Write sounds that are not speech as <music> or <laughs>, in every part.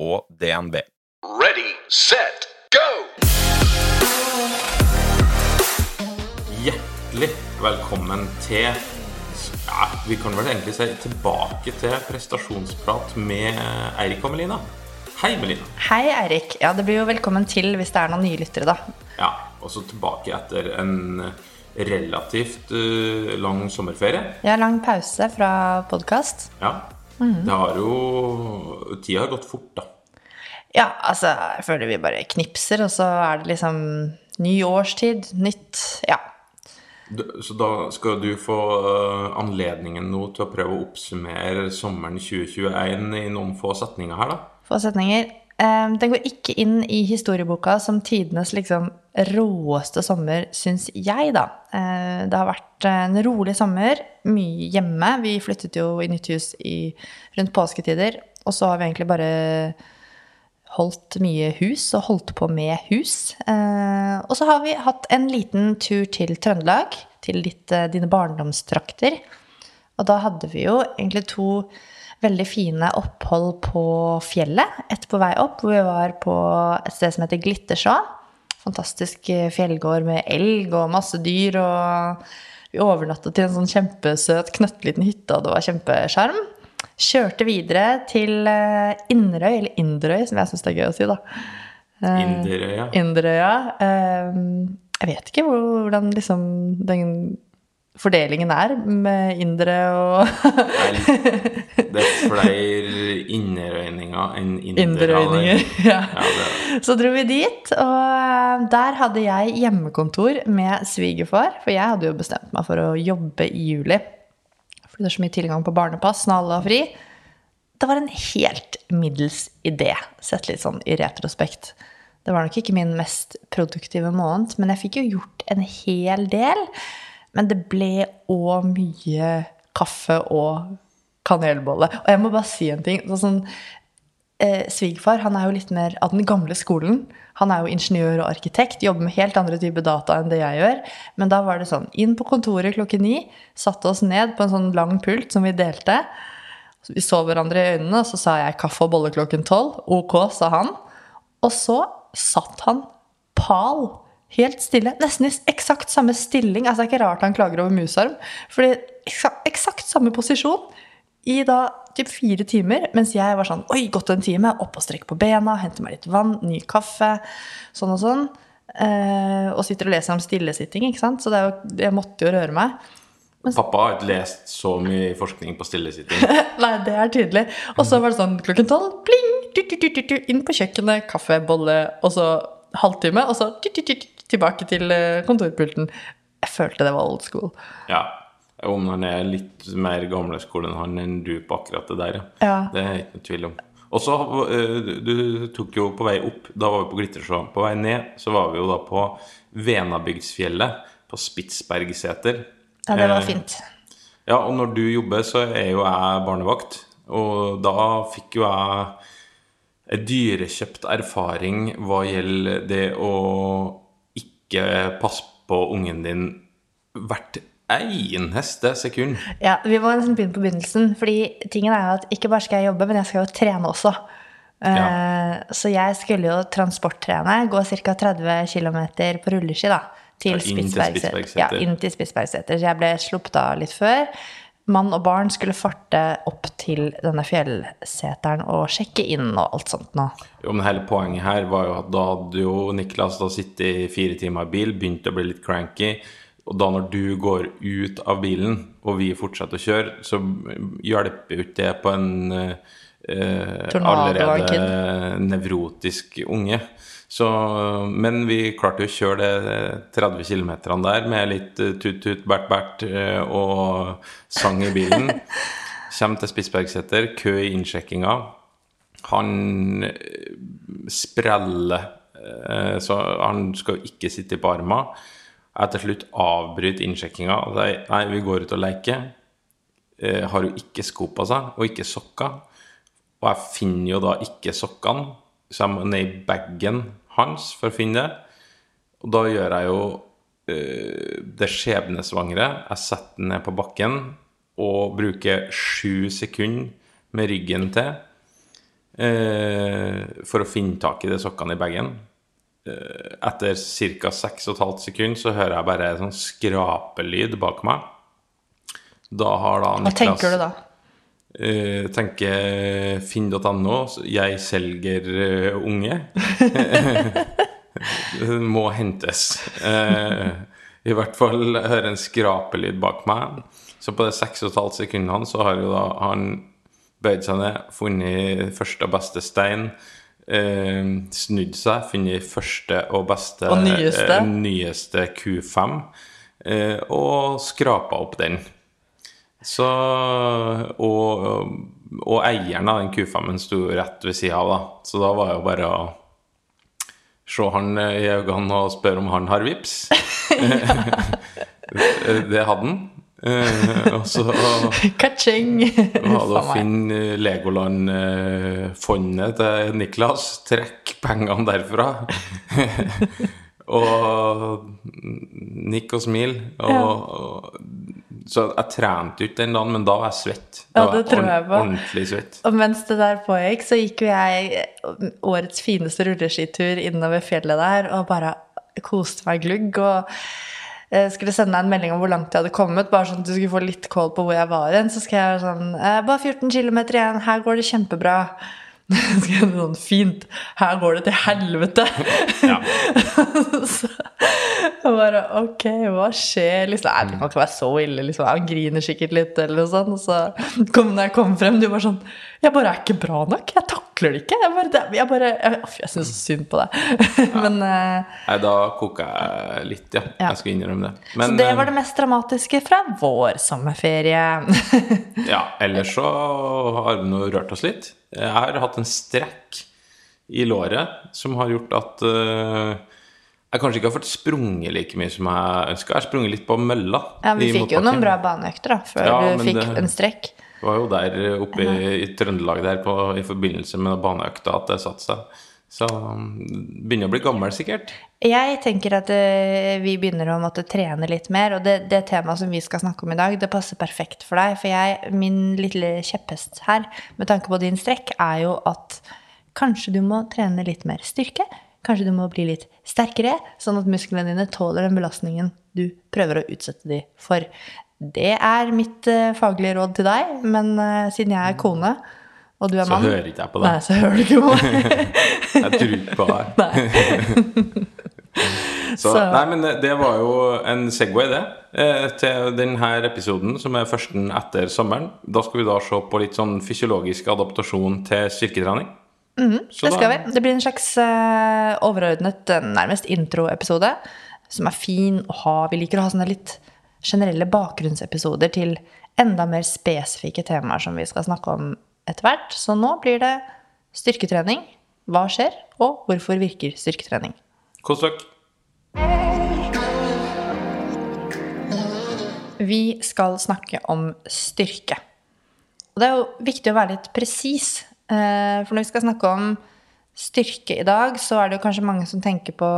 og DNB. Ready, set, go! Hjertelig velkommen til ja, Vi kan vel egentlig si tilbake til prestasjonsprat med Eirik og Melina. Hei, Melina. Hei, Eirik. Ja, det blir jo velkommen til hvis det er noen nye lyttere, da. Ja, og så tilbake etter en relativt uh, lang sommerferie. Ja, lang pause fra podkast. Ja. Det har jo Tida har gått fort, da. Ja, altså, jeg føler vi bare knipser, og så er det liksom ny årstid, nytt Ja. Så da skal du få uh, anledningen nå til å prøve å oppsummere sommeren 2021 i noen få setninger her, da. Få setninger. Eh, Den går ikke inn i historieboka som tidenes liksom råeste sommer, syns jeg, da. Eh, Det har vært en rolig sommer, mye hjemme. Vi flyttet jo i nytt hus i, rundt påsketider, og så har vi egentlig bare holdt mye hus og holdt på med hus. Eh, og så har vi hatt en liten tur til Trøndelag, til ditt, eh, dine barndomstrakter. Og da hadde vi jo egentlig to veldig fine opphold på fjellet. Ett på vei opp, hvor vi var på et sted som heter Glittersjå. Fantastisk eh, fjellgård med elg og masse dyr. Og vi overnattet til en sånn kjempesøt, knøttliten hytte, og det var kjempesjarm. Kjørte videre til eh, Inderøy, eller Inderøy, som jeg syns det er gøy å si, da. Eh, Inderøya. Inderøya. Jeg vet ikke hvordan liksom den fordelingen er med indere og Det er flere innerøyninger enn. Inderøyninger. Ja. Ja, det. Så dro vi dit, og eh, der hadde jeg hjemmekontor med svigerfar. For jeg hadde jo bestemt meg for å jobbe i juli. For det er så mye tilgang på barnepass når alle har fri. Det var en helt middels idé, sett litt sånn i retrospekt. Det var nok ikke min mest produktive måned, men jeg fikk jo gjort en hel del. Men det ble òg mye kaffe og kanelbolle. Og jeg må bare si en ting. Sånn, eh, Svigerfar er jo litt mer av den gamle skolen. Han er jo ingeniør og arkitekt, jobber med helt andre typer data enn det jeg gjør. Men da var det sånn, inn på kontoret klokken ni, satte oss ned på en sånn lang pult som vi delte. Vi så hverandre i øynene, og så sa jeg kaffe og bolle klokken tolv. Ok, sa han. Og så satt han pal, helt stille, nesten i eksakt samme stilling. Altså, det er ikke rart han klager over musarm, fordi eksakt samme posisjon i da typ fire timer, mens jeg var sånn Oi, gått en time. Opp og strekk på bena, hente meg litt vann, ny kaffe, sånn og sånn. Eh, og sitter og leser om stillesitting, ikke sant. Så det er jo, jeg måtte jo røre meg. Pappa har ikke lest så mye forskning på stillesitting. <laughs> Nei, det er tydelig. Og så var det sånn klokken tolv, pling, inn på kjøkkenet, kaffe, bolle, og så halvtime, og så tilbake til eh, kontorpulten. Jeg følte det var old school. Ja. Om han er litt mer gamleskolen han enn du på akkurat det der, Ja. Det er ikke noe tvil om. Og så, eh, du- tok jo på vei opp, da var vi på Glittersjå. På vei ned så var vi jo da på Venabygdsfjellet, på Spitsbergseter. Ja, det var Eh, fint. Ja, og når du jobber, så er jo jeg barnevakt. Og da fikk jo jeg en dyrekjøpt erfaring hva gjelder det å ikke passe på ungen din hvert eneste sekund. Ja, vi må nesten begynne på begynnelsen, fordi tingen er jo at ikke bare skal jeg jobbe, men jeg skal jo trene også. Eh, Ja. Så jeg skulle jo transporttrene, gå ca. 30 km på rulleski da, til inn til. Spitsbergseter. Ja, inn til Spitsbergseter. Så jeg ble sluppet av litt før. Mann og barn skulle farte opp til denne fjellseteren og sjekke inn og alt sånt nå. Jo, men hele poenget her var jo at da hadde jo Niklas da sittet i fire timer i bil, begynt å bli litt cranky. Og da når du går ut av bilen, og vi fortsetter å kjøre, så hjelper jo ikke det på en eh, en allerede nevrotisk unge. Så, men vi klarte jo å kjøre det 30 km der med litt eh, tut-tut, bert-bert eh, og sang i bilen. <laughs> Kjem til Spitsbergseter, kø i innsjekkinga. Han eh, spreller. Så han skal jo ikke sitte på arma Jeg til slutt avbryter innsjekkinga nei, vi går ut og leker. Har jo ikke sko på seg, og ikke sokker. Og jeg finner jo da ikke sokkene, så jeg må ned i bagen hans for å finne det. Og da gjør jeg jo uh, det skjebnesvangre. Jeg setter den ned på bakken og bruker sju sekunder med ryggen til uh, for å finne tak i de sokkene i bagen. Uh, etter ca. 6,5 sekunder så hører jeg bare en sånn skrapelyd bak meg. Da har da Hva tenker du da? Eh, tenker finn.no, jeg selger uh, unge. <laughs> Må hentes. Uh, I hvert fall høre en skrapelyd bak meg. Så på de 6,5 sekundene så har jo da han bøyd seg ned, funnet første og beste stein. Uh, snudd seg, funnet første og beste Og nyeste. nyeste Q5, eh, og skrapa opp den. Så Og, og eieren av den Q5-en sto rett ved sida av, da. Så da var det jo bare å se han i øynene og spørre om han har vips. <laughs> <laughs> det hadde han. Eh, og så Ka-ching! var det å finne Legoland-fondet til Niklas. Trekk pengene derfra. <laughs> og nikk og smil. Og, og, så jeg trente ikke den dagen, men da var jeg svett. Da Ja, var det tror jeg på. Ordentlig svett. Og mens det der pågikk, så gikk jo jeg årets fineste rulleskitur innover fjellet der og bare koste meg glugg. Og eh, skulle sende deg en melding om hvor langt jeg hadde kommet, bare sånn at du skulle få litt kål på hvor jeg var hen. Så skrev jeg sånn eh, Bare 14 km igjen, her går det kjempebra. <laughs> Så skrev jeg sånn Fint, her går det til helvete. Ja. <laughs> så jeg bare Ok, hva skjer? Liksom, Nei, det kan ikke være så ille. Liksom. Han griner sikkert litt, eller noe sånt. Og så kom når jeg kom frem, du var sånn Jeg bare er ikke bra nok. Jeg takler det ikke. Jeg bare, jeg, bare, jeg, uff, jeg syns så synd på deg. <laughs> Men Nei, da koka jeg litt, ja. Ja. Jeg skal innrømme det. Så det eh, var det mest dramatiske fra vår sommerferie. ja, ellers så har vi nå rørt oss litt. Jeg har hatt en strekk i låret som har gjort at eh, jeg kanskje ikke har fått sprunget like mye som jeg ønska. Jeg har sprunget litt på mølla. Ja, vi i fikk jo noen bra baneøkter da, før Ja, du fikk det- en strekk. Det var jo der oppe i, i Trøndelag der på, i forbindelse med baneøkta at det satte seg. Så begynner å bli gammel, sikkert. Jeg tenker at eh, vi begynner å måtte trene litt mer, og det, det temaet som vi skal snakke om i dag, det passer perfekt for deg. For jeg, min lille kjepphest her, med tanke på din strekk, er jo at kanskje du må trene litt mer styrke. Kanskje du må bli litt sterkere, sånn at musklene dine tåler den belastningen du prøver å utsette dem for. Det er mitt eh, faglige råd til deg, men eh, siden jeg er kone, og du er Så hører ikke jeg på det. Nei, så hører du ikke på meg. <laughs> Jeg tror ikke på deg. <laughs> <laughs> Så, Så- nei, men det, var jo en Segway, det, eh, til denne episoden, som er førsten etter sommeren. Da skal vi da se på litt sånn fysiologisk adaptasjon til styrketrening. Så Mhm, Det skal da- vi. Det blir en slags uh, overordnet, eh, nærmest introepisode, som er fin å ha. Vi liker å ha sånne litt generelle bakgrunnsepisoder til enda mer spesifikke temaer som vi skal snakke om etter hvert. Så nå blir det styrketrening. Hva skjer, og hvorfor virker styrketrening? Kos dere. Vi skal snakke om styrke. Og det er jo viktig å være litt presis. eh, For når vi skal snakke om styrke i dag, så er det jo kanskje mange som tenker på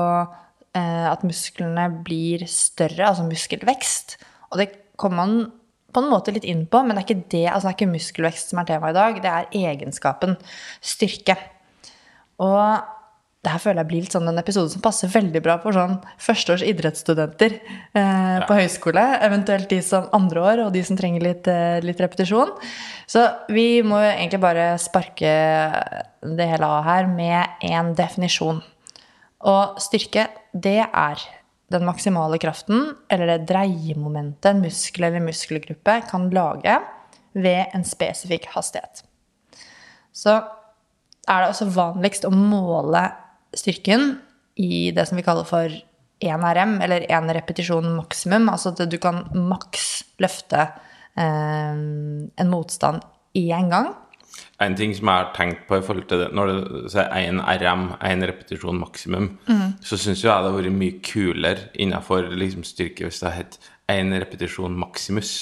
eh, at musklene blir større, altså muskelvekst. Og det kommer man på en måte litt inn på, men det er ikke det, altså det er ikke muskelvekst som er tema i dag. Det er egenskapen styrke. Og det her føler jeg blir litt sånn en episode som passer veldig bra for sånn førsteårs idrettsstudenter eh, på høyskole. Eventuelt de som andre år, og de som trenger litt, eh, litt repetisjon. Så vi må egentlig bare sparke det hele av her med en definisjon. Og styrke, det er den maksimale kraften, eller det dreiemomentet en muskel eller muskelgruppe kan lage ved en spesifikk hastighet. Så er det også vanligst å måle styrken i det som vi kaller for 1RM, eller 1 repetisjon maksimum. Altså at du kan maks løfte eh, en motstand én gang. En ting som jeg har tenkt på i forhold til det Når det sier 1 RM, én repetisjon maksimum, så syns jeg det hadde vært mye kulere innenfor liksom, styrke hvis det het én repetisjon maksimus.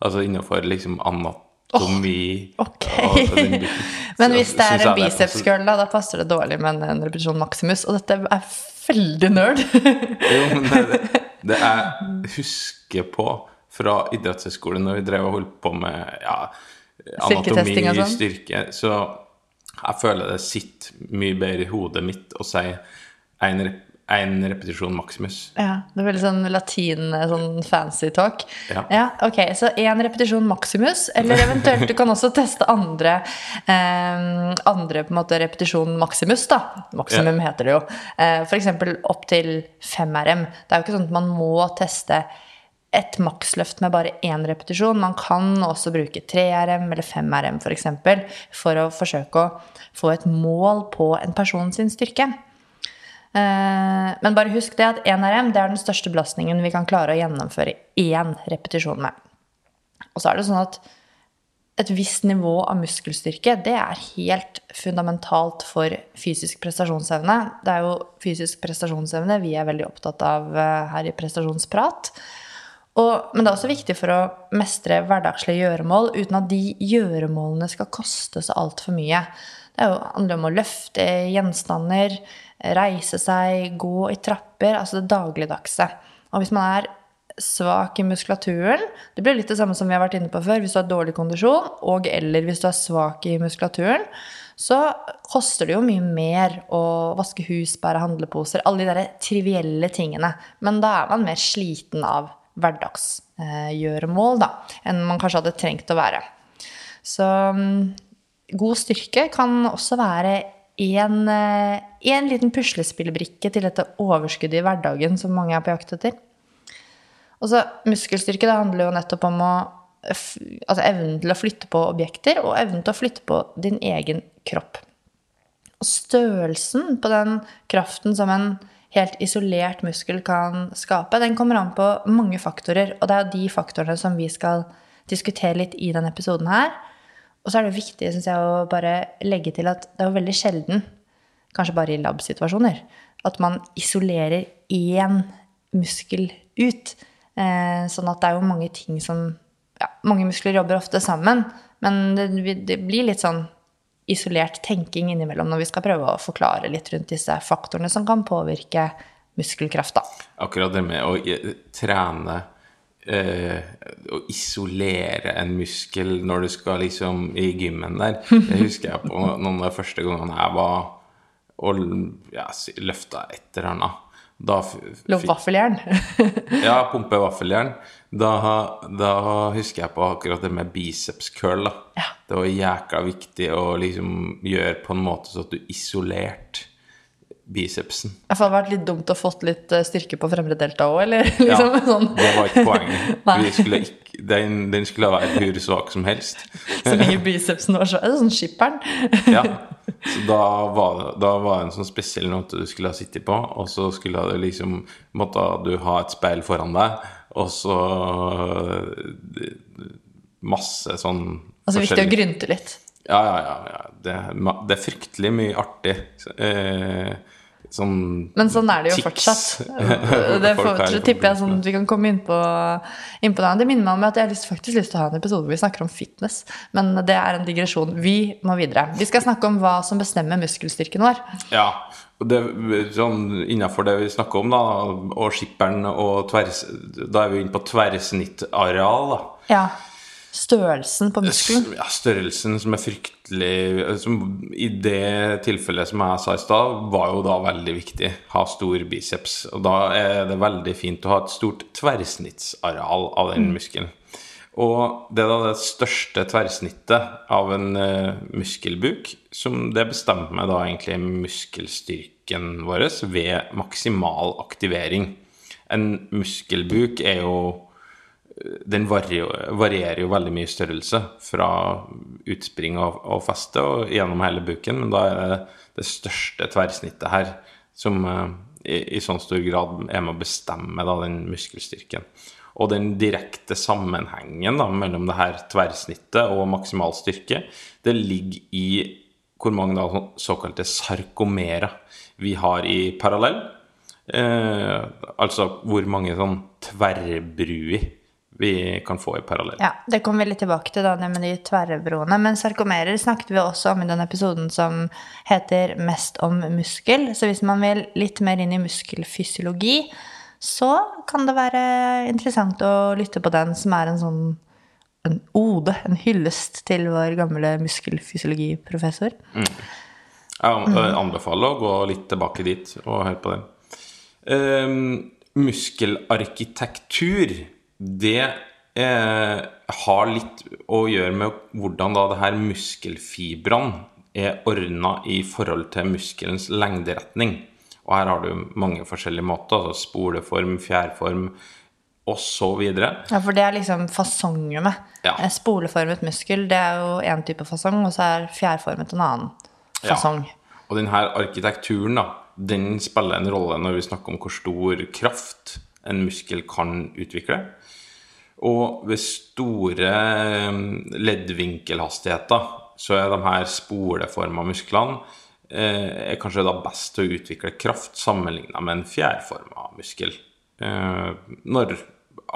Altså innenfor liksom anatomi ok. og den. <laughs> Men hvis det er en biceps curl, da, da passer det dårlig med en, repetisjon maksimus. Og dette er veldig nerd. <laughs> Jo, men det, det <laughs> jeg husker på fra idrettshøyskolen når vi drev og holdt på med ja, anatomi, og sånn? styrke, så jeg føler det sitter mye bedre i hodet mitt å si en, rep en repetisjon maksimus. Ja, det er veldig sånn latin, sånn fancy talk. Ja. ja ok, Så én repetisjon maksimus, eller eventuelt du kan også teste andre eh, Andre på en måte repetisjon maksimus, da. Maksimum heter det jo. Eh, F.eks. opp til 5 RM. Det er jo ikke sånn at man må teste et maksløft med bare én repetisjon. Man kan også bruke 3 RM eller 5 RM f.eks. For, eksempel, for å forsøke å få et mål på en person sin styrke. Eh, Men bare husk det at 1 RM det er den største belastningen vi kan klare å gjennomføre én repetisjon med. Og så er det sånn at et visst nivå av muskelstyrke det er helt fundamentalt for fysisk prestasjonsevne. Det er jo fysisk prestasjonsevne vi er veldig opptatt av eh, her i Prestasjonsprat. Og, men det er også viktig for å mestre hverdagslige gjøremål uten at de gjøremålene skal koste så altfor mye. Det jo, handler om å løfte gjenstander, reise seg, gå i trapper, altså det dagligdagse. Og hvis man er svak i muskulaturen Det blir litt det samme som vi har vært inne på før. Hvis du har dårlig kondisjon, og eller hvis du er svak i muskulaturen, så koster det jo mye mer å vaske hus, bære handleposer, alle de der trivielle tingene. Men da er man mer sliten av hverdagsgjøremål, da, enn man kanskje hadde trengt å være. Så mm, god styrke kan også være eh, en liten puslespillbrikke til dette overskuddet i hverdagen som mange er på jakt etter. Og så Muskelstyrke det handler jo nettopp om å, altså evnen til å flytte på objekter og evnen til å flytte på din egen kropp. Og størrelsen på den kraften som en helt isolert muskel kan skape, den kommer an på mange faktorer. Og det er de faktorene som vi skal diskutere litt i denne episoden her. Og så er det viktig synes jeg, å bare legge til at det er veldig sjelden, kanskje bare i lab-situasjoner, at man isolerer én muskel ut. Eh, sånn at det er jo mange ting som ja, Mange muskler jobber ofte sammen, men det, det blir litt sånn isolert tenking innimellom når vi skal prøve å forklare litt rundt disse faktorene som kan påvirke muskelkraft. da. Akkurat det med å trene eh, Å isolere en muskel når du skal liksom i gymmen der, det husker jeg på noen av de første gangene jeg var og ja, løfta et eller annet. Da fikk- vaffeljern. <laughs> Ja, pumpe vaffeljern. Da, da husker jeg på akkurat det med biceps curl. Da. Ja. Det var jækla viktig å liksom gjøre på en måte så at du isolerte bicepsen. Det hadde vært litt dumt å fått litt eh, styrke på fremre delta òg, eller <laughs> liksom Ja, sånn. det var ikke poenget. <laughs> Vi skulle ikke, den, den skulle være hvor svak som helst. <laughs> Så lenge bicepsen var så sånn skipperen? <laughs> Ja. <laughs> Så da var, da var det en sånn spesiell note du skulle ha sittet på, og så skulle du liksom Måtte du ha et speil foran deg, og så eh, Masse sånn Altså viktig å grynte litt. Ja, ja, ja. ja. Det, det er fryktelig mye artig. Eh, sånn Men sånn er det jo tics. fortsatt. <laughs> Det for, tipper jeg sånn vi kan komme inn på, inn på det. Det minner meg om at jeg har lyst, faktisk lyst til å ha en episode hvor vi snakker om fitness. Men det er en digresjon. Vi må videre. Vi skal snakke om hva som bestemmer muskelstyrken vår. Ja. og det, sånn, Innenfor det vi snakker om, da, og skipperen og tvers... Da er vi inne på tverrsnittareal, da. Ja. Størrelsen på muskelen. Ja, størrelsen som er fryktelig som I det tilfellet som jeg sa i stad, var jo da veldig viktig. Ha stor biceps. Og da er det veldig fint å ha et stort tverrsnittsareal av den muskelen. Og det er da det største tverrsnittet av en uh, muskelbuk, som det bestemmer da egentlig muskelstyrken vår ved maksimal aktivering. En muskelbuk er jo den varierer jo veldig mye i størrelse fra utspring og, og feste og gjennom hele buken, men da er det det største tverrsnittet her som eh, i, i sånn stor grad er med å bestemme da, den muskelstyrken. Og den direkte sammenhengen da, mellom det her tverrsnittet og maksimal styrke, det ligger i hvor mange da, såkalte sarkomerer vi har i parallell. Eh, altså hvor mange sånn tverrbruer vi kan få i parallell. Ja, Det kommer vi litt tilbake til, da, det med de tverrbroene. Men sarkomerer snakket vi også om i den episoden som heter 'Mest om muskel'. Så hvis man vil litt mer inn i muskelfysiologi, så kan det være interessant å lytte på den, som er en sånn en ode, en hyllest til vår gamle muskelfysiologiprofessor. Jeg jeg anbefaler å gå litt tilbake dit og høre på den. Um, muskelarkitektur, det eh, har litt å gjøre med hvordan da det her muskelfibrene er ordna i forhold til muskelens lengderetning. Og her har du mange forskjellige måter, altså spoleform, fjærform osv. Ja, for det er liksom fasongene. Ja. En Spoleformet muskel, det er jo én type fasong, og så er fjærformet en annen Ja. fasong. Og denne arkitekturen da, den spiller en rolle når vi snakker om hvor stor kraft en muskel kan utvikle. Og ved store eh, leddvinkelhastigheter så er de her spoleforma musklene eh, er kanskje da best til å utvikle kraft sammenligna med en fjærforma muskel. Eh, når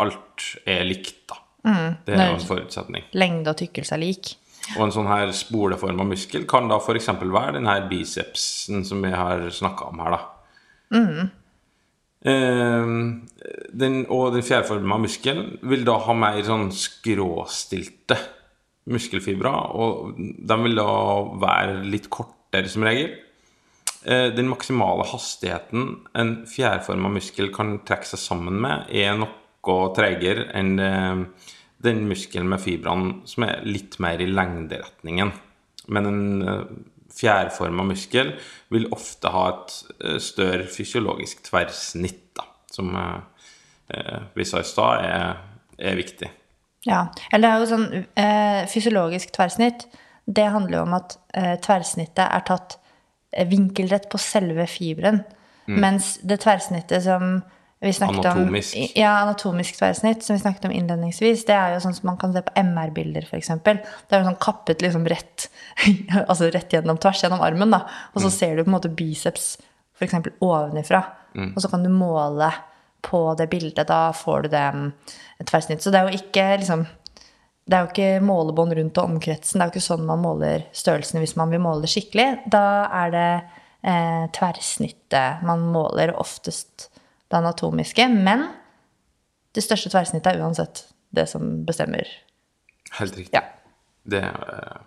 alt er likt, da. det er jo en forutsetning. Lengde og tykkelse er lik. Og en sånn her spoleforma muskel kan da f.eks. være den her bicepsen som vi har snakka om her, da. Eh, den, og den fjærforma muskelen vil da ha mer sånn skråstilte muskelfibra, og de vil da være litt kortere som regel. Eh, Den maksimale hastigheten en fjærforma muskel kan trekke seg sammen med, er noe tregere enn eh, den muskelen med fibrene som er litt mer i lengderetningen. Men en eh, fjærforma muskel vil ofte ha et eh, større fysiologisk tverrsnitt, da, som eh, eh, vi sa i stad er, er viktig. Ja, eller det er jo sånn eh, Fysiologisk tverrsnitt, det handler jo om at eh, tverrsnittet er tatt vinkelrett på selve fiberen. Mens det tverrsnittet som Anatomisk. om Ja, anatomisk tverrsnitt, som vi snakket om innledningsvis, det er jo sånn som man kan se på MR-bilder, f.eks. Det er jo sånn kappet liksom rett <laughs> Altså rett gjennom tvers gjennom armen, da. Og så ser du på en måte biceps f.eks. ovenifra. Og så kan du måle på det bildet. Da får du det mm, et tverrsnitt. Så det er jo ikke liksom det er jo ikke målebånd rundt og omkretsen. Det er jo ikke sånn man måler størrelsen hvis man vil måle det skikkelig. Da er det eh, tverrsnittet man måler, oftest det anatomiske. Men det største tverrsnittet er uansett det som bestemmer. Helt riktig. Ja. Det er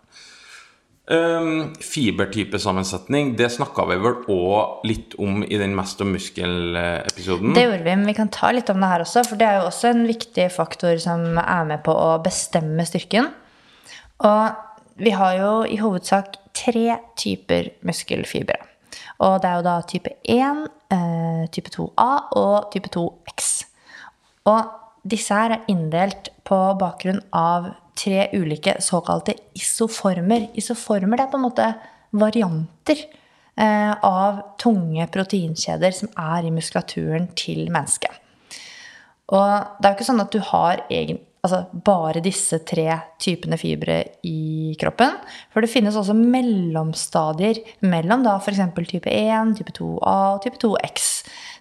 um, Fibertypesammensetning, det snakka vi vel òg litt om i den Mest om muskel-episoden. Det gjorde vi, men vi kan ta litt om det her også, for det er jo også en viktig faktor som er med på å bestemme styrken. Og vi har jo i hovedsak tre typer muskelfibre. Og det er jo da type 1, eh, type 2A og type 2X. Og disse her er inndelt på bakgrunn av tre ulike såkalte isoformer. Isoformer det er på en måte varianter eh, av tunge proteinkjeder som er i muskulaturen til mennesket. Og det er jo ikke sånn at du har egen, altså bare disse tre typene fibre i kroppen. For det finnes også mellomstadier mellom da f.eks. type 1, type 2A og type 2X.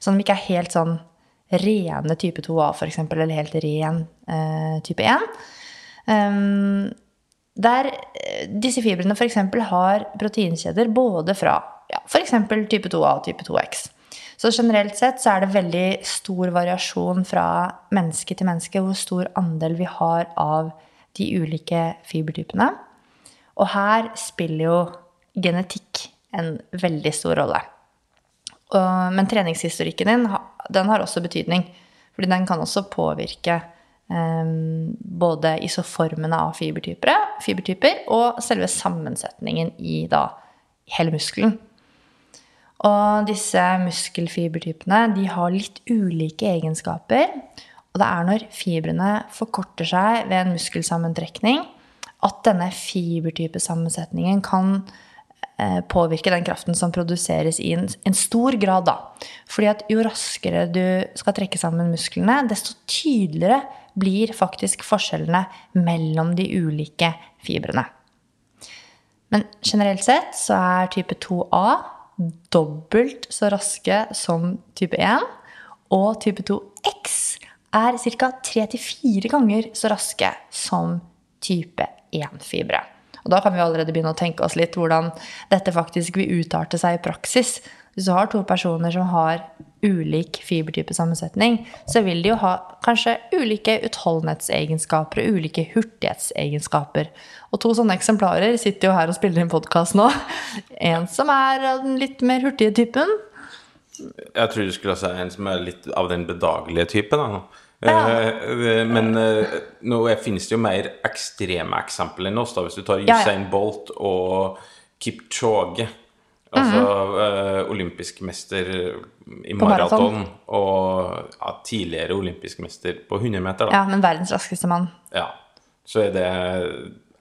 Som ikke er helt sånn rene type 2A, f.eks., eller helt ren eh, type 1. Um, der eh, disse fibrene f.eks. har proteinkjeder både fra ja, f.eks. type 2A og type 2X. Så generelt sett så er det veldig stor variasjon fra menneske til menneske hvor stor andel vi har av de ulike fibertypene. Og her spiller jo genetikk en veldig stor rolle. Men treningshistorikken din den har også betydning. Fordi den kan også påvirke eh, både isoformene av fibertyper og selve sammensetningen i da, hele muskelen. Og disse muskelfibertypene de har litt ulike egenskaper. Og det er når fibrene forkorter seg ved en muskelsammentrekning, at denne fibertypesammensetningen kan eh, påvirke den kraften som produseres i en, stor grad, da. Fordi at jo raskere du skal trekke sammen musklene, desto tydeligere blir faktisk forskjellene mellom de ulike fibrene. Men generelt sett så er type 2A dobbelt så raske som type 1. Og type 2X er ca. 3-4 ganger så raske som type 1-fibre. Og da kan vi allerede begynne å tenke oss litt hvordan dette faktisk vil utarte seg i praksis. Hvis du har to personer som har ulik fibertypesammensetning, så vil de jo ha kanskje ulike utholdenhetsegenskaper og ulike hurtighetsegenskaper. Og to sånne eksemplarer sitter jo her og spiller inn podkast nå. <laughs> En som er av den litt mer hurtige typen. Jeg tror du skulle si en som er litt av den bedagelige typen. Da. Ja. Men eh, nå finnes det jo mer ekstreme eksempler enn oss. da Hvis du tar. Usain Bolt og Kipchoge, altså eh, olympisk mester i maraton. maraton, og ja, tidligere olympisk mester på 100 meter, da. Ja, men verdens raskeste mann. Ja. Så er det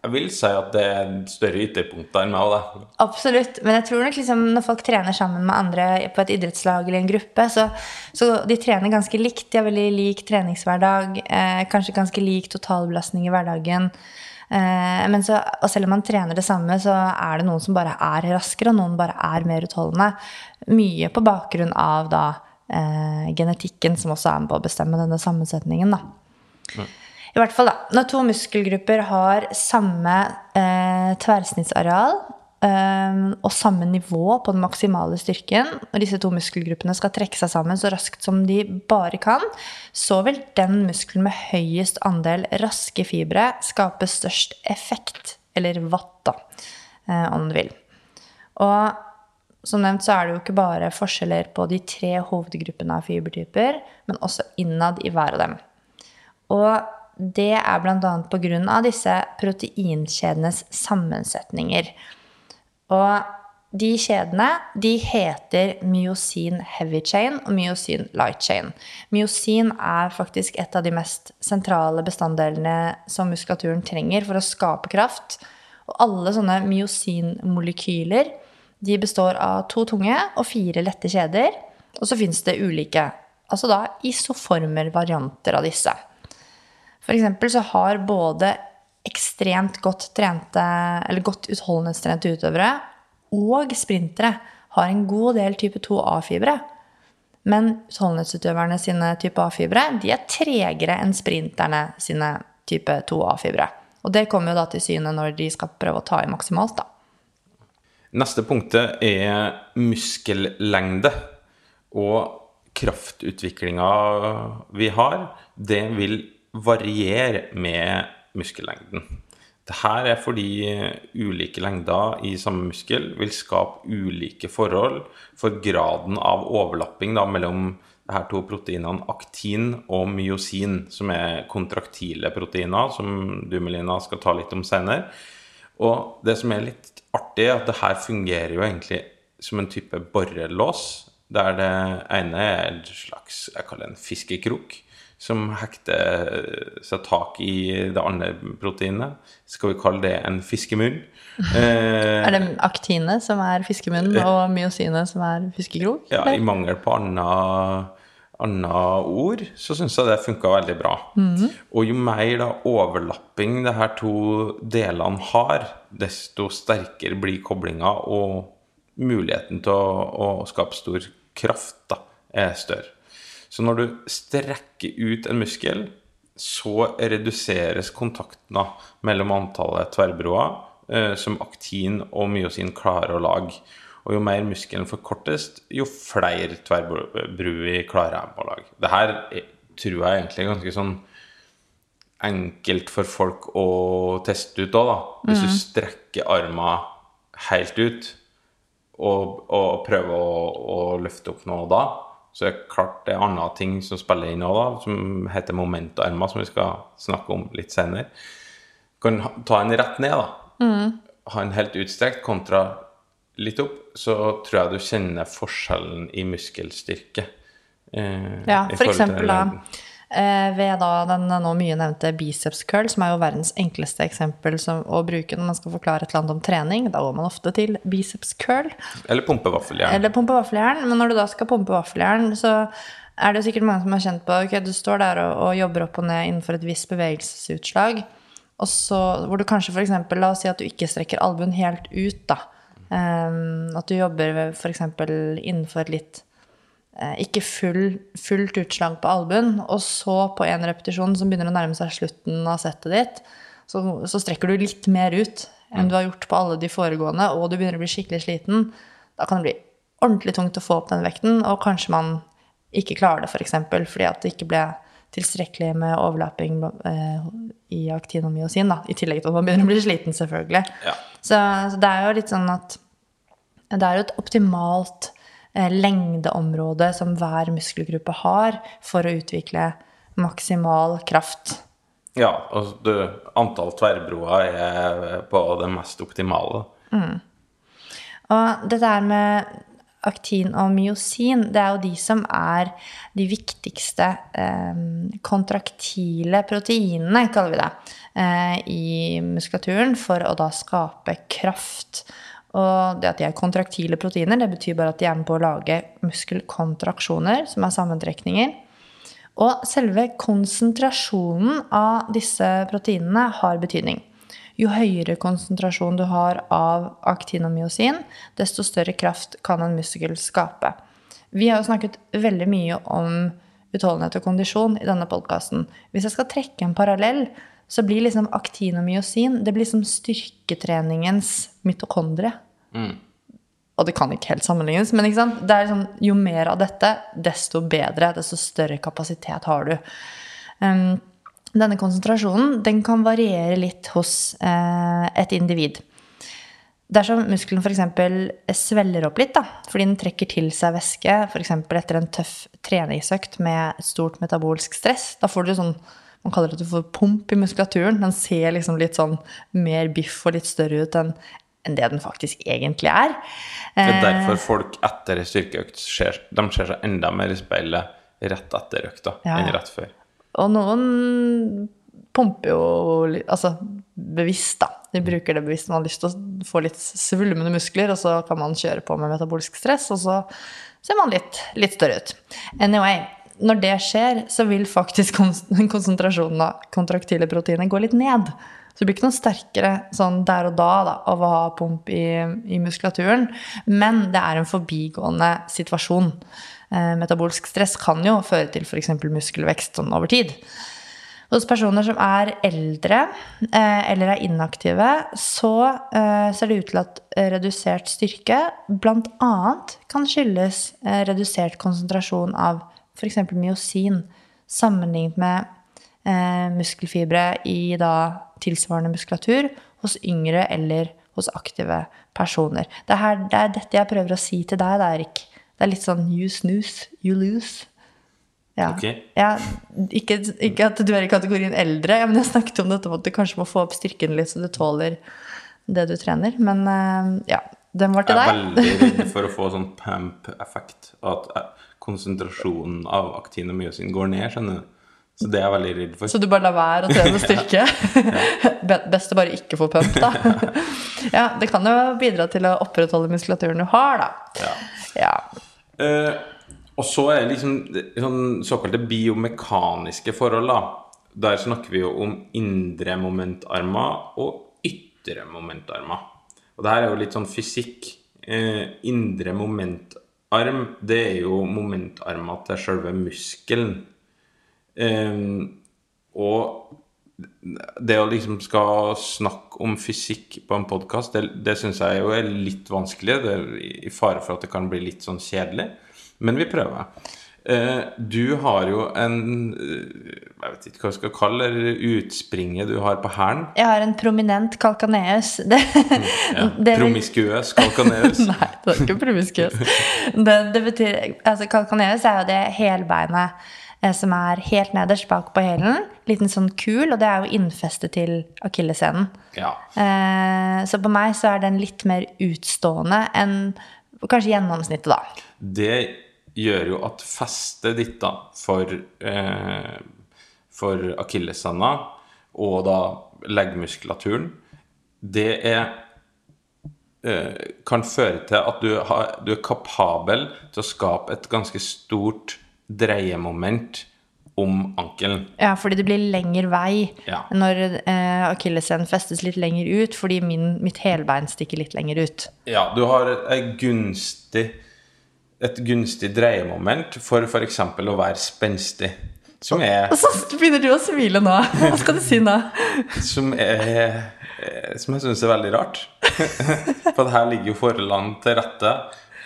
Jeg vil si at det er større ytterpunkter enn meg òg, da. Absolutt. Men jeg tror nok liksom når folk trener sammen med andre på et idrettslag eller en gruppe, så, så de trener ganske likt. De har veldig lik treningshverdag, eh, kanskje ganske lik totalbelastning i hverdagen. Eh, men så, og selv om man trener det samme, så er det noen som bare er raskere, og noen bare er mer utholdende. Mye på bakgrunn av da eh, genetikken, som også er med på å bestemme denne sammensetningen. da. I hvert fall da, Når to muskelgrupper har samme eh, tverrsnittsareal og samme nivå på den maksimale styrken, og disse to muskelgruppene skal trekke seg sammen så raskt som de bare kan, så vil den muskelen med høyest andel raske fibre skape størst effekt, eller watt, da, eh, om du vil. Og som nevnt så er det jo ikke bare forskjeller på de tre hovedgruppene av fibertyper, men også innad i hver av dem. Og det er bl.a. pga. disse proteinkjedenes sammensetninger. Og de kjedene de heter myosin heavy chain og myosin light chain. Myosin er faktisk et av de mest sentrale bestanddelene som muskulaturen trenger for å skape kraft. Og alle sånne myosinmolekyler de består av to tunge og fire lette kjeder. Og så fins det ulike, altså da isoformer, varianter av disse. For eksempel så har både ekstremt godt trente, eller godt utholdenhetstrente utøvere og sprintere har en god del type 2A-fibre. Men utholdenhetsutøverne sine type A-fibre de er tregere enn sprinterne sine type 2A-fibre. Og det kommer jo da til syne når de skal prøve å ta i maksimalt, da. Neste punktet er muskellengde. Og kraftutviklinga vi har, det vil variere med muskellengden. Dette er fordi ulike lengder i samme muskel vil skape ulike forhold for graden av overlapping da, mellom de her to proteinene aktin og myosin, som er kontraktile proteiner, som du, Melina, skal ta litt om senere. Og det som er litt artig, er at det her fungerer jo egentlig som en type borrelås, der det ene er en slags jeg kaller en fiskekrok, som hekter seg tak i det andre proteinet. Skal vi kalle det en fiskemunn? <laughs> Eh, Er det aktine som er fiskemunn, og myosine som er fiskekrok? ja, I mangel på annet, annet ord, så syns jeg det funka veldig bra. Og jo mer da overlapping de her to delene har, desto sterkere blir koblinga, og muligheten til å, å skape stor kraft da, er større. Så når du strekker ut en muskel, så reduseres kontakten mellom antallet tverrbroer eh, som aktin og myosin klarer å lage. Og jo mer muskelen forkortes, jo flere tverrbruer klarer jeg å lage. Det her er- tror jeg egentlig er ganske sånn enkelt for folk å teste ut òg, da. Hvis du strekker armen helt ut og, og prøver å, å løfte opp noe da, så er det klart det er andre ting som spiller inn òg, som heter moment og ermer, som vi skal snakke om litt senere. Kan ta en rett ned, da. Ha en helt utstrekt kontra litt opp, så tror jeg du kjenner forskjellen i muskelstyrke. eh, Ja, for eksempel da ved da den nå mye nevnte biceps curl, som er jo verdens enkleste eksempel som, å bruke når man skal forklare et eller annet om trening. Da går man ofte til biceps curl. Eller pumpe vaffeljern. Eller pumpe vaffeljern. Men når du da skal pumpe vaffeljern, så er det sikkert mange som har kjent på ok, du står der og, og jobber opp og ned innenfor et visst bevegelsesutslag, og så, hvor du kanskje f.eks. La oss si at du ikke strekker albuen helt ut, da. Um, at du jobber f.eks. innenfor litt eh, ikke full, fullt utslag på albuen, og så på en repetisjon som begynner å nærme seg slutten av settet ditt, så, så strekker du litt mer ut enn du har gjort på alle de foregående, og du begynner å bli skikkelig sliten. Da kan det bli ordentlig tungt å få opp den vekten, og kanskje man ikke klarer det, f.eks. For eksempel, fordi at det ikke ble tilstrekkelig med overlapping eh, i aktin og myosin, da, i tillegg til at man begynner å bli sliten, selvfølgelig. Ja. Så, så det er jo litt sånn at det er jo et optimalt eh, lengdeområde som hver muskelgruppe har for å utvikle maksimal kraft. Ja, og du, antall tverrbroer er på det mest optimale. Og dette her med aktin og myosin, det er jo de som er de viktigste eh, kontraktile proteinene, kaller vi det, eh, i muskulaturen for å da skape kraft. Og det at de er kontraktile proteiner, det betyr bare at de er med på å lage muskelkontraksjoner, som er sammentrekninger. Og selve konsentrasjonen av disse proteinene har betydning. Jo høyere konsentrasjon du har av aktinomyosin, desto større kraft kan en muskel skape. Vi har jo snakket veldig mye om utholdenhet og kondisjon i denne podkasten. Hvis jeg skal trekke en parallell, så blir liksom aktinomyosin det blir som styrketreningens mitokondrie. Og det kan ikke helt sammenlignes, men sånn, jo mer av dette, desto bedre, desto større kapasitet har du. Um, denne konsentrasjonen den kan variere litt hos eh, et individ. Dersom muskelen f.eks. svelger opp litt, da, fordi den trekker til seg væske, f.eks. etter en tøff treningsøkt med stort metabolsk stress, da får du sånn man kaller det at du får pump i muskulaturen. Den ser liksom litt sånn mer biff og litt større ut enn enn det den faktisk egentlig er. Det er Eh, derfor folk etter en styrkeøkt ser, de ser seg enda mer i speilet rett etter økta Ja. enn rett før. Og noen pumper jo altså, bevisst, da. De bruker det bevisst. Man har lyst til å få litt svulmende muskler, og så kan man kjøre på med metabolsk stress, og så ser man litt, litt større ut. Anyway, når det skjer, så vil faktisk <laughs> konsentrasjonen av kontraktile proteiner gå litt ned. Så det blir ikke noe sterkere sånn der og da, da av å ha pump i, i muskulaturen. Men det er en forbigående situasjon. Eh, metabolsk stress kan jo føre til f.eks. muskelvekst sånn over tid. Hos personer som er eldre eh, eller er inaktive, så eh, ser det ut til at redusert styrke bl.a. kan skyldes redusert konsentrasjon av f.eks. myosin sammenlignet med muskelfibre i da tilsvarende muskulatur hos yngre eller hos aktive personer. Det er, her, det er dette jeg prøver å si til deg, da, Erik. Det er litt sånn you snooze, you lose. Ja. Ok. Ja, ikke, ikke at du er i kategorien eldre, men jeg snakket om dette med at du kanskje må få opp styrken litt, så du tåler det du trener. Men eh, ja, den var til deg. Jeg er veldig <laughs> redd for å få sånn pamp-effekt. At eh, konsentrasjonen av aktinomyosin går ned, skjønner du. Så det er jeg veldig redd for. Så du bare lar være å trene styrke? <laughs> Best å bare ikke få pump, da. <laughs> Ja, det kan jo bidra til å opprettholde muskulaturen du har, da. Ja. Ja. Eh, og så er det liksom sånn såkalte biomekaniske forhold, da. Der snakker vi jo om indre momentarmer og ytre momentarmer. Og det her er jo litt sånn fysikk. Eh, indre momentarm, det er jo momentarmer til selve muskelen. Eh, og det å liksom skal snakke om fysikk på en podkast, det, det syns jeg jo er litt vanskelig. Det er i fare for at det kan bli litt sånn kjedelig. Men vi prøver. Eh, du har jo en eh, Jeg vet ikke hva jeg skal kalle det, utspringet du har på hælen. Jeg har en prominent kalkaneus. <laughs> Det, Ja. det Promiskuøs kalkaneus. <laughs> Nei, det er ikke promiskuøs. Det, det betyr Altså, kalkaneus er jo det helbeinet som er helt nederst bak på hælen. Liten sånn kul, og det er jo innfestet til akilleshælen. Ja. Eh, så på meg så er den litt mer utstående enn kanskje gjennomsnittet, da. Det gjør jo at festet ditt da for eh, for akilleshæla og da leggmuskulaturen, det er eh, kan føre til at du, har, du er kapabel til å skape et ganske stort dreiemoment om ankelen. Ja, fordi det blir lengre vei Ja. når eh, akilleshælen festes litt lenger ut, fordi min, mitt helbein stikker litt lenger ut. Ja, du har et, gunstig et gunstig dreiemoment for f.eks. å være spenstig. Som er, Og så begynner du å smile nå. <laughs> Hva skal du si nå? som er eh, Som jeg syns er veldig rart. <laughs> For her ligger jo forholdene til rette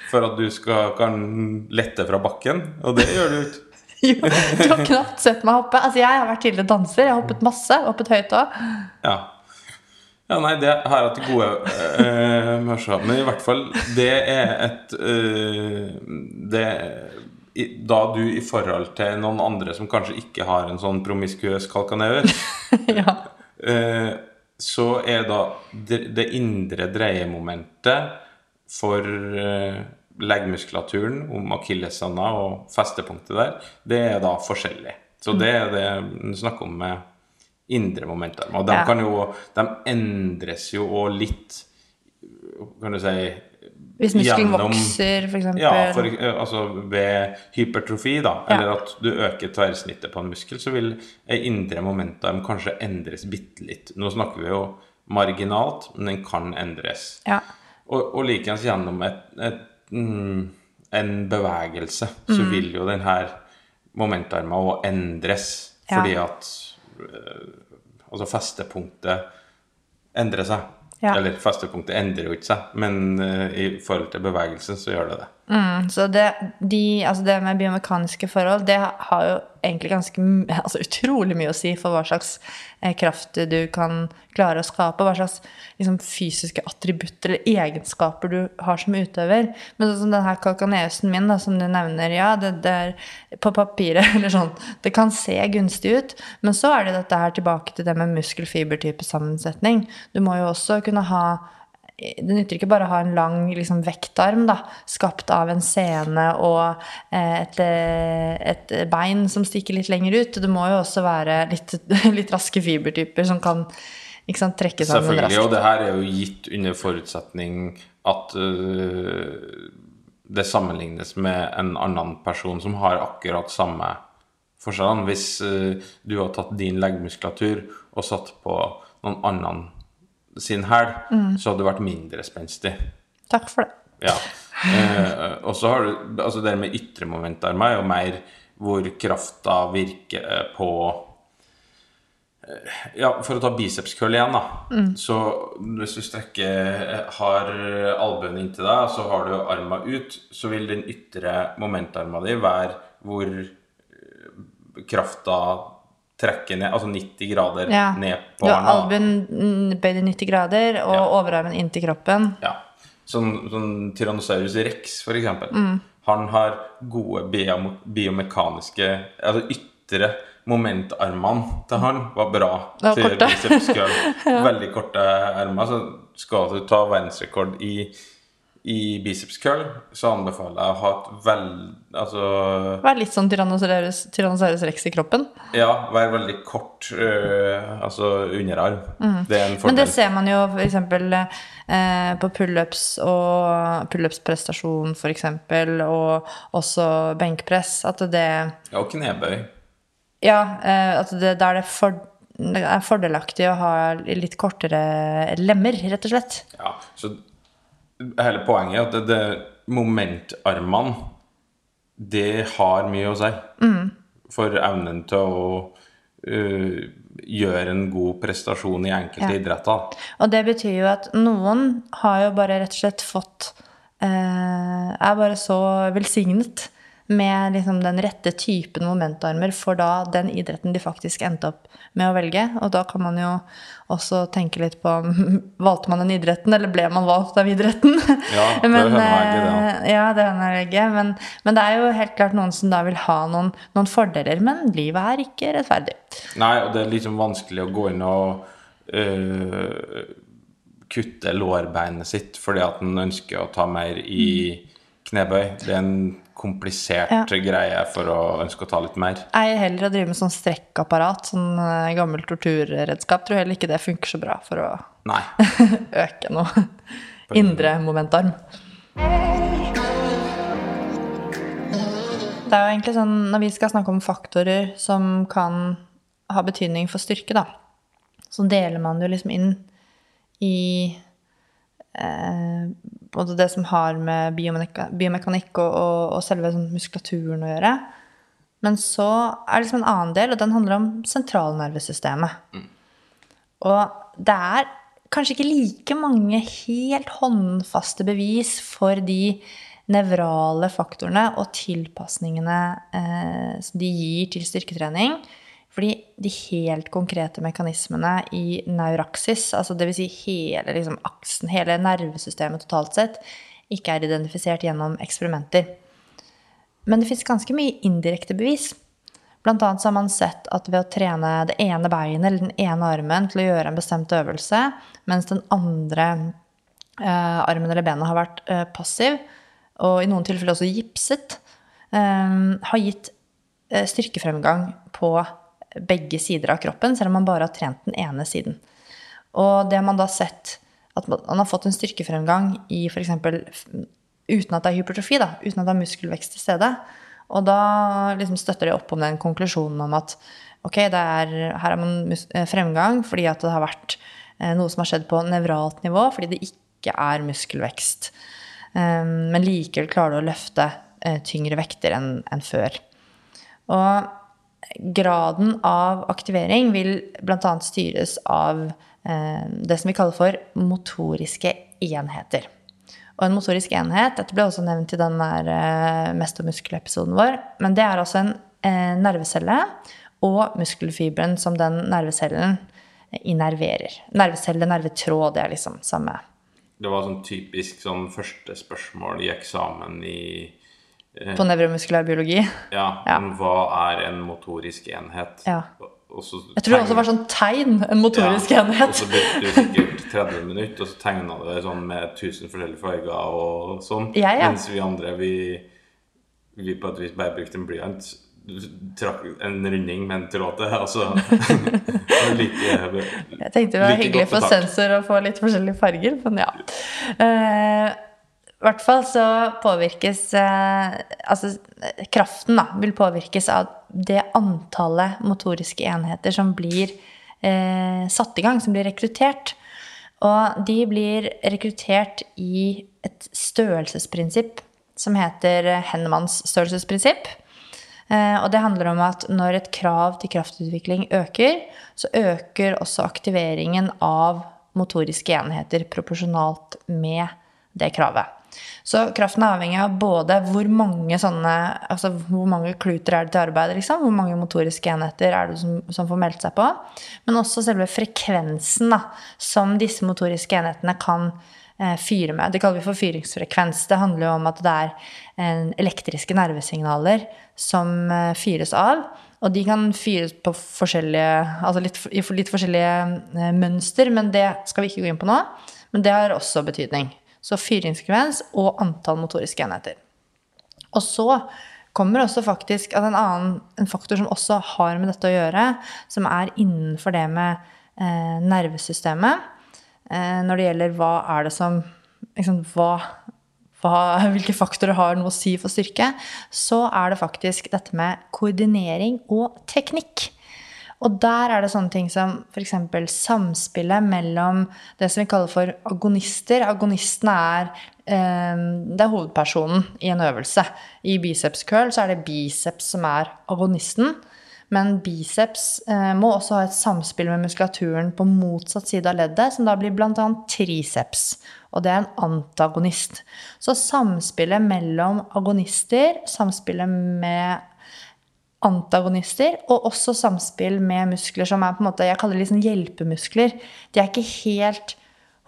for at du skal, kan lette fra bakken, og det gjør du ikke. <laughs> Jo, du har knapt sett meg hoppe. Altså, jeg har vært tidligere danser. Jeg har hoppet masse. Hoppet høyt òg. Ja. ja, nei, det har jeg til gode eh, se. Men i hvert fall, det er et eh, det, i, Da du i forhold til noen andre som kanskje ikke har en sånn promiskuøs kalkanever, <laughs> ja. eh, så er da det, det indre dreiemomentet for eh, leggmuskulaturen om akilleshanda og festepunktet der, det er da forskjellig. Så det er det vi snakker om med indre momentarm. Og de Ja. kan jo De endres jo òg litt, kan du si Hvis muskelen vokser, eksempel. Ja, for, eh, altså ved hypertrofi, da, Ja. eller at du øker tverrsnittet på en muskel, så vil indre momentarm kanskje endres bitte litt. Nå snakker vi jo marginalt, men den kan endres. Ja. Og, og likeens gjennom et, et, mm, en bevegelse, så Mm. vil jo den her momentarmen òg endres, Ja. fordi at øh, Altså festepunktet endrer seg. Ja. Eller festepunktet endrer jo ikke seg, men øh, i forhold til bevegelsen så gjør det det. Mm, så det, de, altså det med biomekaniske forhold, det har jo egentlig ganske <laughs> altså utrolig mye å si for hva slags eh, kraft du kan klare å skape, hva slags liksom, fysiske attributter eller egenskaper du har som utøver. Men sånn som denne kalkaneusen min, da, som du nevner, ja, det, det er på papiret <laughs> eller sånn, det kan se gunstig ut, men så er det dette her tilbake til det med muskel-fiber-type sammensetning. Du må jo også kunne ha det nytter ikke bare å ha en lang liksom, vektarm da, skapt av en sene og eh, et, eh, et bein som stikker litt lenger ut. Det må jo også være litt, <laughs> litt raske fibertyper som kan sant, trekke sammen Selvfølgelig, og det her er jo gitt under forutsetning at uh, det sammenlignes med en annen person som har akkurat samme forskjellene. Hvis uh, du har tatt din leggmuskulatur og satt på noen annen sin hæl, så hadde du vært mindre spenstig. Takk for det. Ja. Eh, og så har du Altså det med ytre momentarmer er jo mer hvor krafta virker eh, på eh, Ja, for å ta bicepskøll igjen, da. Så hvis du strekker eh, Har albuen inntil deg, så har du arma ut, så vil den ytre momentarma di være hvor krafta trekker ned, altså 90 grader Ja. ned Du på har arma. albuen mm, bøyd i 90 grader og Ja. overarmen inntil kroppen. Ja. Sånn, sånn Tyrannosaurus rex, for eksempel. Mm. Han har gode biom biomekaniske Altså ytre momentarmene til han var bra Ja, til korte. <laughs> Veldig korte ermer. Så skal du ta verdensrekord i, i biceps curl, så anbefaler jeg å ha et vel... Altså Vær litt sånn Tyrannosaurus, Tyrannosaurus rex i kroppen. Ja, vær veldig kort øh, altså underarm. Det er en fordel. Men det ser man jo f.eks. Eh, på pullups og pullupsprestasjon f.eks. Og også benkpress. At det Ja, og knebøy. Ja, eh, at det, da er det, for, det er fordelaktig å ha litt kortere lemmer, rett og slett. Ja, så hele poenget er at det, det momentarmene det har mye å si for evnen til å uh, gjøre en god prestasjon i enkelte Ja. idretter. Og det betyr jo at noen har jo bare rett og slett fått uh, Er bare så velsignet med liksom den rette typen momentarmer for da den idretten de faktisk endte opp med å velge. Og da kan man jo også tenke litt på <laughs> Valgte man den idretten, eller ble man valgt av idretten? <laughs> Ja, det <laughs> men, ikke, det, eh, Ja, det ikke. Men, men det er jo helt klart noen som da vil ha noen, noen fordeler. Men livet er ikke rettferdig. Nei, og det er liksom vanskelig å gå inn og øh, kutte lårbeinet sitt fordi at en ønsker å ta mer i knebøy. Det er en komplisert greie for å ønske å ta litt mer. Ei heller å drive med sånn strekkapparat, sånn gammel gammelt torturredskap. Tror heller ikke det funker så bra for å Nei. <laughs> øke noe indre momentarm. Det er jo egentlig sånn, Når vi skal snakke om faktorer som kan ha betydning for styrke, da, så deler man det jo liksom inn i eh, både det som har med biomeka- biomekanikk og, og, og selve sånn muskulaturen å gjøre. Men så er det liksom en annen del, og den handler om sentralnervesystemet. Og det er kanskje ikke like mange helt håndfaste bevis for de nevrale faktorene og tilpasningene eh, som de gir til styrketrening. Fordi de helt konkrete mekanismene i neuraksis, altså dvs. Si hele liksom, aksen, hele nervesystemet totalt sett, ikke er identifisert gjennom eksperimenter. Men det fins ganske mye indirekte bevis. Blant annet har man sett at ved å trene det ene beinet eller den ene armen til å gjøre en bestemt øvelse, mens den andre eh, armen eller benet har vært eh, passiv, og i noen tilfeller også gipset, eh, har gitt eh, styrkefremgang på begge sider av kroppen, selv om man bare har trent den ene siden. Og det har man da sett at man har fått en styrkefremgang i f.eks. uten at det er hypertrofi, da, uten at det er muskelvekst til stede. Og da liksom støtter det opp om den konklusjonen om at ok, er, her er man eh, fremgang fordi at det har vært eh, noe som har skjedd på nevralt nivå, fordi det ikke er muskelvekst. Um, men likevel klarer du å løfte eh, tyngre vekter enn før. Og graden av aktivering vil bl.a. styres av eh, det som vi kaller for motoriske enheter. Og en motorisk enhet, dette ble også nevnt i den der eh, mest og muskel-episoden vår, men det er altså en eh, nervecelle og muskelfiberen som den nervecellen innerverer. Nervecelle, nervetråd, det er liksom samme. Det var sånn typisk sånn første spørsmål i eksamen i På nevromuskulær biologi. Ja, men hva er en motorisk enhet? Ja. Og- og Jeg tror det også var sånn tegn, en motorisk Ja, Og så brukte du sikkert 30 minutter, og så tegna du det sånn med 1000 forskjellige farger og sånn. Ja, ja. Mens vi andre, vi, vi på et vis bare brukte en blyant. Trakk en runding med en tråd til, <laughs> altså like, Jeg tenkte det var like hyggelig for sensor å få litt forskjellige farger, men ja. Eh, I hvert fall så påvirkes eh, Altså kraften da, vil påvirkes av det antallet motoriske enheter som blir eh, satt i gang, som blir rekruttert. Og de blir rekruttert i et størrelsesprinsipp som heter Hennemanns størrelsesprinsipp. Eh, Og det handler om at når et krav til kraftutvikling øker, så øker også aktiveringen av motoriske enheter proporsjonalt med det kravet. Så kraften er avhengig av både hvor mange sånne, altså hvor mange kluter er det til arbeid, liksom, hvor mange motoriske enheter er det som, som får meldt seg på, men også selve frekvensen da, som disse motoriske enhetene kan eh, fyre med. Det kaller vi for fyringsfrekvens. Det handler jo om at det er eh, elektriske nervesignaler som eh, fyres av. Og de kan fyres på forskjellige, altså litt, litt forskjellige eh, mønster, men det skal vi ikke gå inn på nå. Men det har også betydning. Så fyringsfrekvens og antall motoriske enheter. Og så kommer også faktisk at en annen en faktor som også har med dette å gjøre, som er innenfor det med eh, nervesystemet, eh, når det gjelder hva er det som liksom, hva, hva, <laughs> Hvilke faktorer har noe å si for styrke, så er det faktisk dette med koordinering og teknikk. Og der er det sånne ting som f.eks. samspillet mellom det som vi kaller for agonister. Agonistene er, eh, det er hovedpersonen i en øvelse. I biceps curl så er det biceps som er agonisten. Men biceps eh, må også ha et samspill med muskulaturen på motsatt side av leddet, som da blir bl.a. triceps. Og det er en antagonist. Så samspillet mellom agonister, samspillet med antagonister, og også samspill med muskler som er på en måte, jeg kaller det liksom hjelpemuskler. De er ikke helt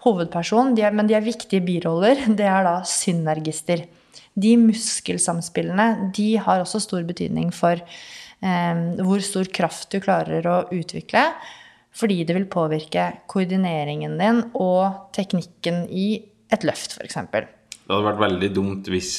hovedperson, er, men de er viktige biroller. <laughs> Det er da synergister. De muskelsamspillene de har også stor betydning for eh, hvor stor kraft du klarer å utvikle. Fordi det vil påvirke koordineringen din og teknikken i et løft, f.eks. Det hadde vært veldig dumt hvis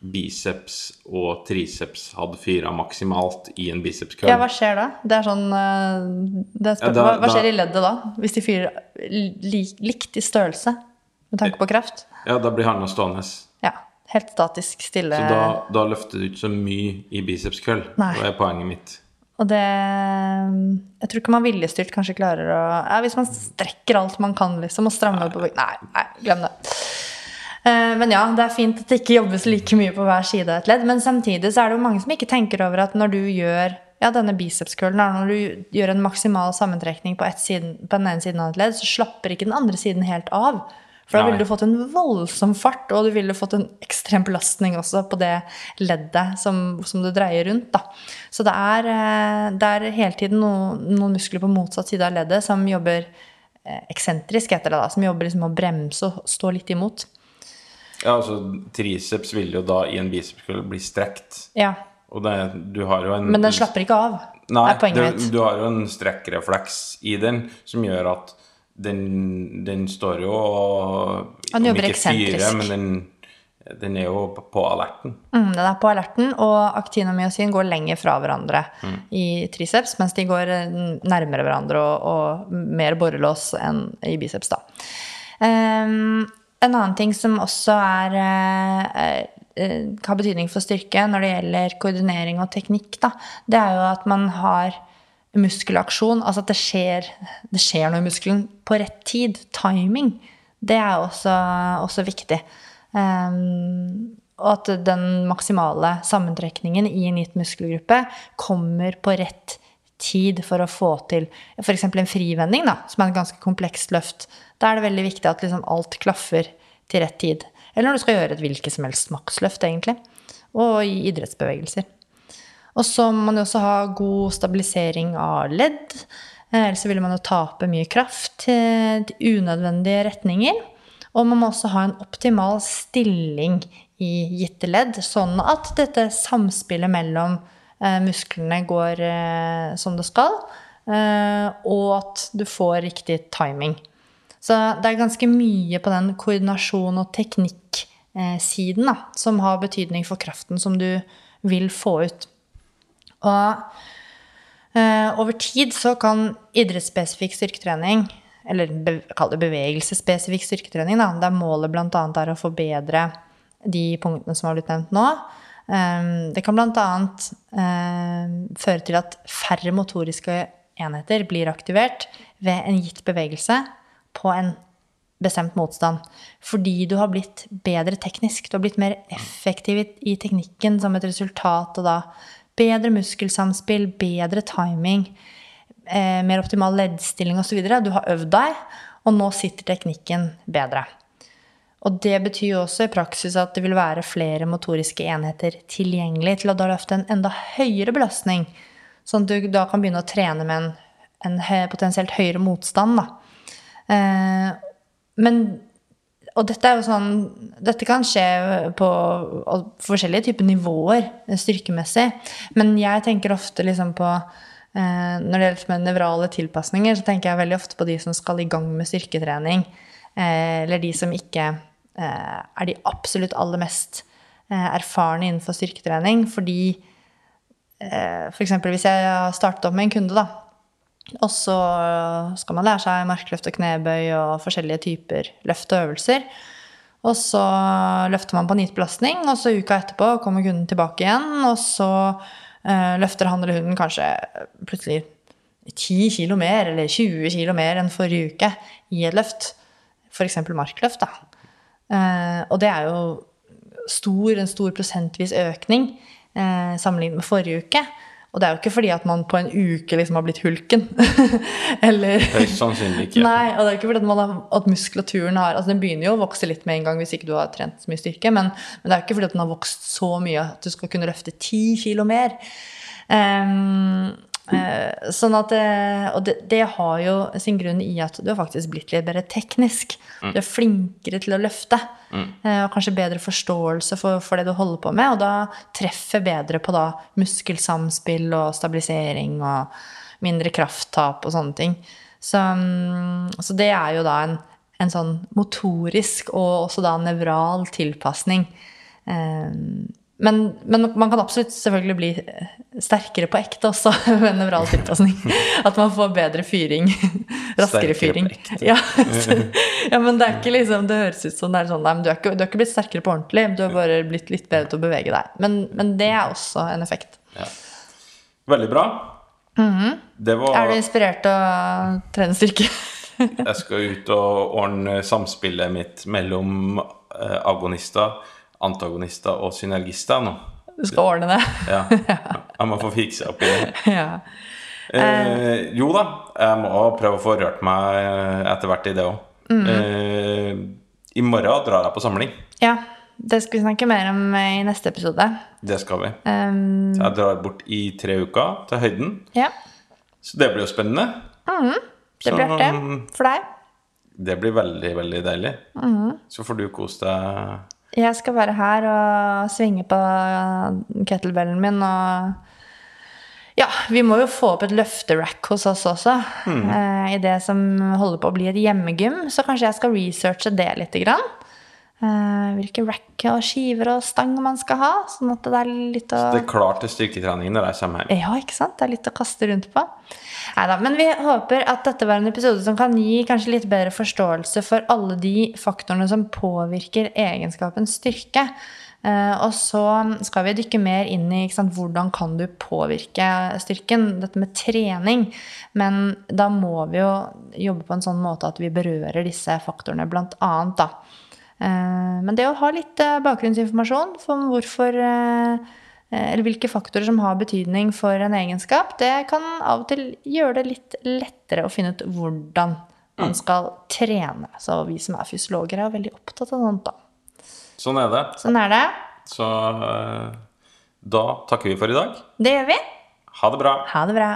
biceps og triceps hadde fira maksimalt i en bicepskøll. Ja, hva skjer da? Det er sånn eh, det er Ja, da- hva, skjer da- i leddet da? Hvis de fyrer li, likt i størrelse med tanke på kraft? Ja, da blir handa stående. Ja. Helt statisk, stille. Så da, da løfter du ikke så mye i bicepskøll. Nei. Det er poenget mitt. Og det Jeg tror ikke man viljestyrt kanskje klarer å ja, Hvis man strekker alt man kan, liksom, og strammer på Nei, nei, glem det. Eh, Men ja, det er fint at det ikke jobbes like mye på hver side av et ledd. Men samtidig så er det jo mange som ikke tenker over at når du gjør ja, denne bicepscurlen, når du gjør en maksimal sammentrekning på, siden, på den ene siden av et ledd, så slapper ikke den andre siden helt av. For da ville du fått en voldsom fart, og du ville fått en ekstrem belastning også på det leddet som, som du dreier rundt. Da. Så det er, eh, det er hele tiden noen, noen muskler på motsatt side av leddet som jobber eh, eksentrisk, heter det da, som jobber liksom å bremse og stå litt imot. Ja, altså triceps vil jo da i en bicepskøll bli strekt. Ja, Og det, du har jo en Men den slapper ikke av, Nei, er poenget du, mitt. du har jo en strekkrefleks i den som gjør at den, den står jo og Han jobber ikke fyrer, eksentrisk. men den, den er jo på- alerten. Mm, den er på alerten, og aktin og myosin går lenger fra hverandre i triceps, mens de går eh, nærmere hverandre og, og mer borrelås enn i biceps. Da. Ehm, en annen ting som også er, er, eh, har betydning for styrke når det gjelder koordinering og teknikk, da, det er jo at man har muskelaksjon, altså at det skjer, det skjer noe i muskelen på rett tid. Timing. Det er også, også viktig. Um, og at den maksimale sammentrekningen i en gitt muskelgruppe kommer på rett tid for å få til f.eks. en frivending, da, som er et ganske komplekst løft. Da er det veldig viktig at liksom alt klaffer til rett tid. Eller når du skal gjøre et hvilket som helst maksløft, egentlig. Og i idrettsbevegelser. Og så må man jo også ha god stabilisering av ledd. eh, Ellers vil man jo tape mye kraft til, unødvendige retninger. Og man må også ha en optimal stilling i gitte ledd, sånn at dette samspillet mellom musklene går eh, som det skal, eh, og at du får riktig timing. Så det er ganske mye på den koordinasjon- og teknikksiden da, som har betydning for kraften som du vil få ut. Og eh, over tid så kan idrettsspesifikk styrketrening, eller be, kall det bevegelsesspesifikk styrketrening, da, der målet bl.a. er å forbedre de punktene som har blitt nevnt nå. Eh, det kan bl.a. Eh, føre til at færre motoriske enheter blir aktivert ved en gitt bevegelse på en bestemt motstand. Fordi du har blitt bedre teknisk. Du har blitt mer effektiv i, i teknikken som et resultat. av da bedre muskelsamspill, bedre timing, eh, mer optimal leddstilling osv. Du har øvd deg, og nå sitter teknikken bedre. Og det betyr jo også i praksis at det vil være flere motoriske enheter tilgjengelig til å da løfte en enda høyere belastning. Sånn at du da kan begynne å trene med en, en potensielt høyere motstand. Eh, men og dette sånn Dette kan skje på forskjellige typer nivåer eh, styrkemessig. Men jeg tenker ofte liksom på eh, Når det gjelder nevrale tilpasninger, så tenker jeg veldig ofte på de som skal i gang med styrketrening. Eh, eller de som ikke eh, er de absolutt aller mest eh, erfarne innenfor styrketrening. Fordi f.eks. For hvis jeg har startet opp med en kunde, da, og så skal man lære seg markløft og knebøy og forskjellige typer løft og øvelser. Og så løfter man på en gitt belastning, og så uka etterpå kommer kunden tilbake igjen, og så løfter han eller hun kanskje plutselig 10 kilo mer eller 20 kilo mer enn forrige uke i et løft. F.eks. markløft. Da. Eh, og det er jo stor, en stor prosentvis økning eh, sammenlignet med forrige uke. Og det er jo ikke fordi at man på en uke liksom har blitt hulken. <laughs> Eller Høyst sannsynlig ikke. Nei, og det er ikke fordi at, man har, at muskulaturen har Altså Den begynner jo å vokse litt med en gang hvis ikke du har trent så mye styrke, men, men det er jo ikke fordi at den har vokst så mye at du skal kunne løfte ti kilo mer. Ehm, eh, sånn at det, Og det, det har jo sin grunn i at du har faktisk blitt litt bedre teknisk. Du er flinkere til å løfte. eh, Og kanskje bedre forståelse for, for det du holder på med. Og da treffer bedre på da muskelsamspill og stabilisering og mindre krafttap og sånne ting. Så, mm, så det er jo da en, en sånn motorisk og også da nevral tilpasning Eh, men, men man kan absolutt selvfølgelig bli eh, sterkere på ekte også <laughs> ved nevral tilpasning. <laughs> At man får bedre fyring. <laughs> Raskere Sterkere på fyring. ekte. Ja, så, ja, men det er ikke liksom Det høres ut som det er sånn Nei, men du er ikke, du er ikke blitt sterkere på ordentlig. Du har bare blitt litt bedre til å bevege deg. Men, men det er også en effekt. Veldig bra. Det var Mhm. Er du inspirert til å trene styrke? Jeg skal ut og ordne samspillet mitt mellom eh, agonister, antagonister og synergister nå. Du skal ordne det. Ja. <laughs> Jeg må få fiksa opp i det. ja. Eh, jo da, jeg må prøve å få rørt meg etter hvert i det òg. Eh, I morgen drar jeg på samling. ja. Det skal vi snakke mer om i neste episode. Det skal vi. Um, Så jeg drar bort i tre uker til høyden. ja. Så det blir jo spennende. Det blir artig for deg. Det blir veldig, veldig deilig. Mhm. Så får du kose deg. Jeg skal være her og svinge på kettlebellen min og Ja, vi må jo få opp et løfterack hos oss også. eh, I det som holder på å bli et hjemmegym. Så kanskje jeg skal researche det litt. Grann. Eh, hvilke rack og skiver og stang man skal ha. Sånn at det er litt å Så Det er klart til styrketrening når de kommer hjem. Ja, ikke sant? Det er litt å kaste rundt på. Neida, men vi håper at dette var en episode som kan gi kanskje litt bedre forståelse for alle de faktorene som påvirker egenskapen styrke. Eh, og så skal vi dykke mer inn i ikke sant, hvordan kan du påvirke styrken. Dette med trening. Men da må vi jo jobbe på en sånn måte at vi berører disse faktorene, blant annet. Da. Eh, men det å ha litt eh, bakgrunnsinformasjon om hvorfor eh, eller hvilke faktorer som har betydning for en egenskap, det kan av og til gjøre det litt lettere å finne ut hvordan man skal trene. Så vi som er fysiologer, er veldig opptatt av sånt, da. Sånn er det. Sånn er det. Så da takker vi for i dag. Det gjør vi. Ha det bra. Ha det bra.